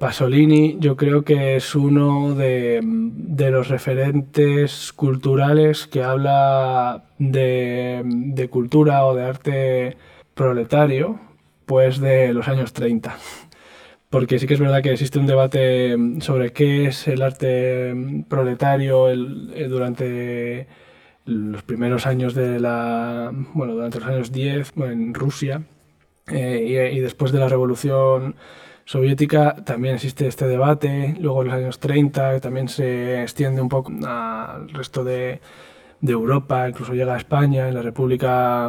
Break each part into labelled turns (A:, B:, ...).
A: Pasolini yo creo que es uno de, los referentes culturales que habla de, cultura o de arte proletario, pues de los años 30. Porque sí que es verdad que existe un debate sobre qué es el arte proletario eh, durante los primeros años de la. Bueno, durante los años 10 en Rusia eh, y después de la revolución soviética también existe este debate, luego en los años 30 también se extiende un poco al resto de, Europa, incluso llega a España, en la República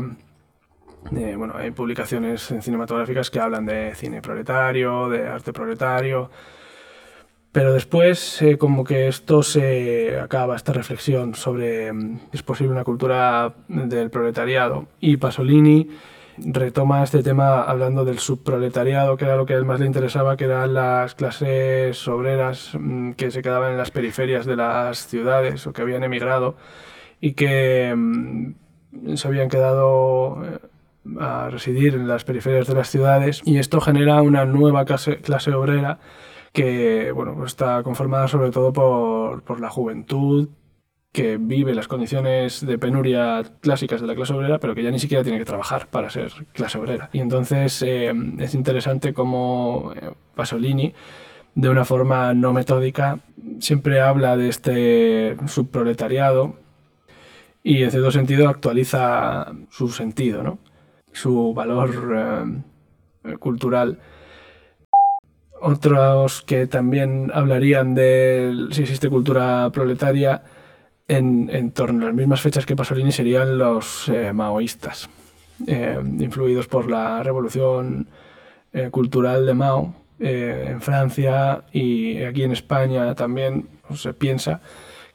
A: eh, bueno, hay publicaciones cinematográficas que hablan de cine proletario, de arte proletario, pero después eh, como que esto se acaba, esta reflexión sobre mm, es posible una cultura del proletariado. Y Pasolini retoma este tema hablando del subproletariado, que era lo que a él más le interesaba, que eran las clases obreras mm, que se quedaban en las periferias de las ciudades o que habían emigrado y que mm, se habían quedado eh, a residir en las periferias de las ciudades. Y esto genera una nueva clase, clase obrera que bueno, pues está conformada sobre todo por, por la juventud, que vive las condiciones de penuria clásicas de la clase obrera, pero que ya ni siquiera tiene que trabajar para ser clase obrera. Y entonces eh, es interesante cómo eh, Pasolini, de una forma no metódica, siempre habla de este subproletariado y en cierto sentido actualiza su sentido, ¿no? su valor eh, cultural. Otros que también hablarían de si existe cultura proletaria en, torno a las mismas fechas que Pasolini serían los eh, maoístas, eh, influidos por la revolución eh, cultural de Mao en Francia y aquí en España también se piensa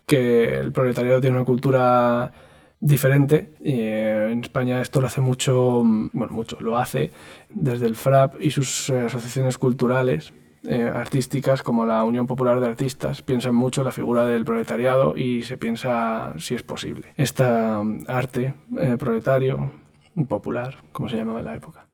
A: que el proletariado tiene una cultura diferente. en España esto lo hace mucho, bueno, mucho, lo hace desde el FRAP y sus asociaciones culturales eh, artísticas como la Unión Popular de Artistas piensan mucho la figura del proletariado y se piensa si es posible. Esta arte eh, proletario, popular, como se llamaba en la época.